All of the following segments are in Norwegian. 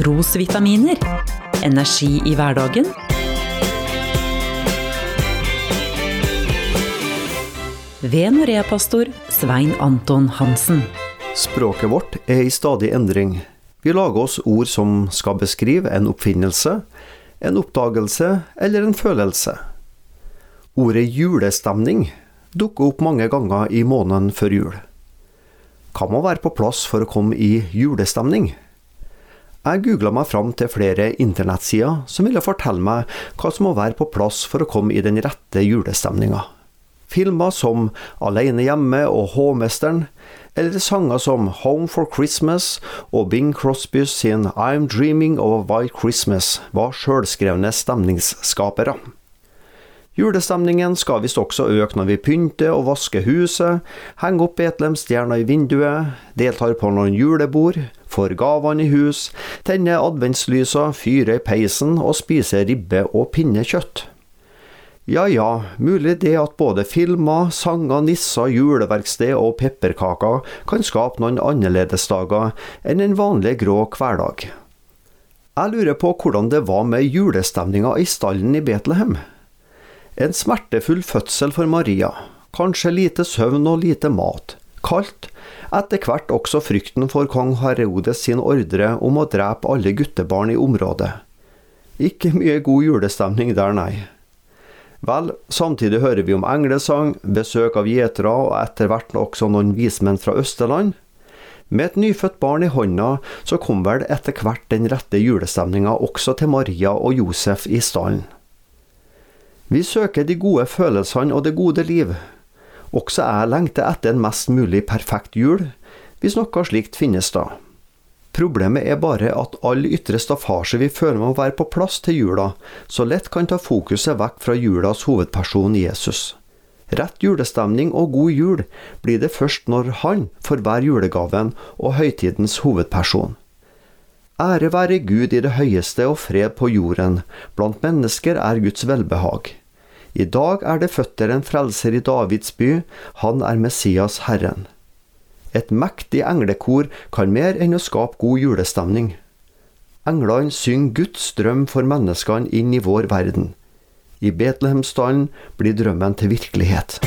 Trosvitaminer. Energi i hverdagen. Ved Norea-pastor Svein Anton Hansen. Språket vårt er i stadig endring. Vi lager oss ord som skal beskrive en oppfinnelse, en oppdagelse eller en følelse. Ordet julestemning dukker opp mange ganger i måneden før jul. Hva må være på plass for å komme i julestemning? Jeg googla meg fram til flere internettsider som ville fortelle meg hva som må være på plass for å komme i den rette julestemninga. Filmer som Aleine hjemme og Hovmesteren, eller sanger som Home for Christmas og Bing Crosby sin I'm Dreaming of a White Christmas var sjølskrevne stemningsskapere. Julestemningen skal visst også øke når vi pynter og vasker huset, henger opp Betlehemstjerna i vinduet, deltar på noen julebord, får gavene i hus, tenner adventslysa, fyrer i peisen og spiser ribbe og pinnekjøtt. Ja ja, mulig det at både filmer, sanger, nisser, juleverksted og pepperkaker kan skape noen annerledesdager enn en vanlig grå hverdag. Jeg lurer på hvordan det var med julestemninga i stallen i Betlehem. En smertefull fødsel for Maria, kanskje lite søvn og lite mat, kaldt, etter hvert også frykten for kong Herodes sin ordre om å drepe alle guttebarn i området. Ikke mye god julestemning der, nei. Vel, samtidig hører vi om englesang, besøk av gjetere og etter hvert også noen vismenn fra Østerland. Med et nyfødt barn i hånda, så kom vel etter hvert den rette julestemninga også til Maria og Josef i stallen. Vi søker de gode følelsene og det gode liv. Også jeg lengter etter en mest mulig perfekt jul, hvis noe slikt finnes da. Problemet er bare at all ytre staffasje vi føler må være på plass til jula, så lett kan ta fokuset vekk fra julas hovedperson Jesus. Rett julestemning og god jul blir det først når han får være julegaven og høytidens hovedperson. Ære være Gud i det høyeste og fred på jorden, blant mennesker er Guds velbehag. I dag er det født en frelser i Davids by, han er Messias Herren. Et mektig englekor kan mer enn å skape god julestemning. Englene synger Guds drøm for menneskene inn i vår verden. I Betlehemsdalen blir drømmen til virkelighet.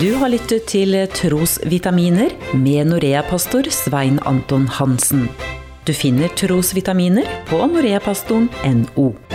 Du har lyttet til Trosvitaminer med Norea-pastor Svein Anton Hansen. Du finner trosvitaminer på noreapastoren.no.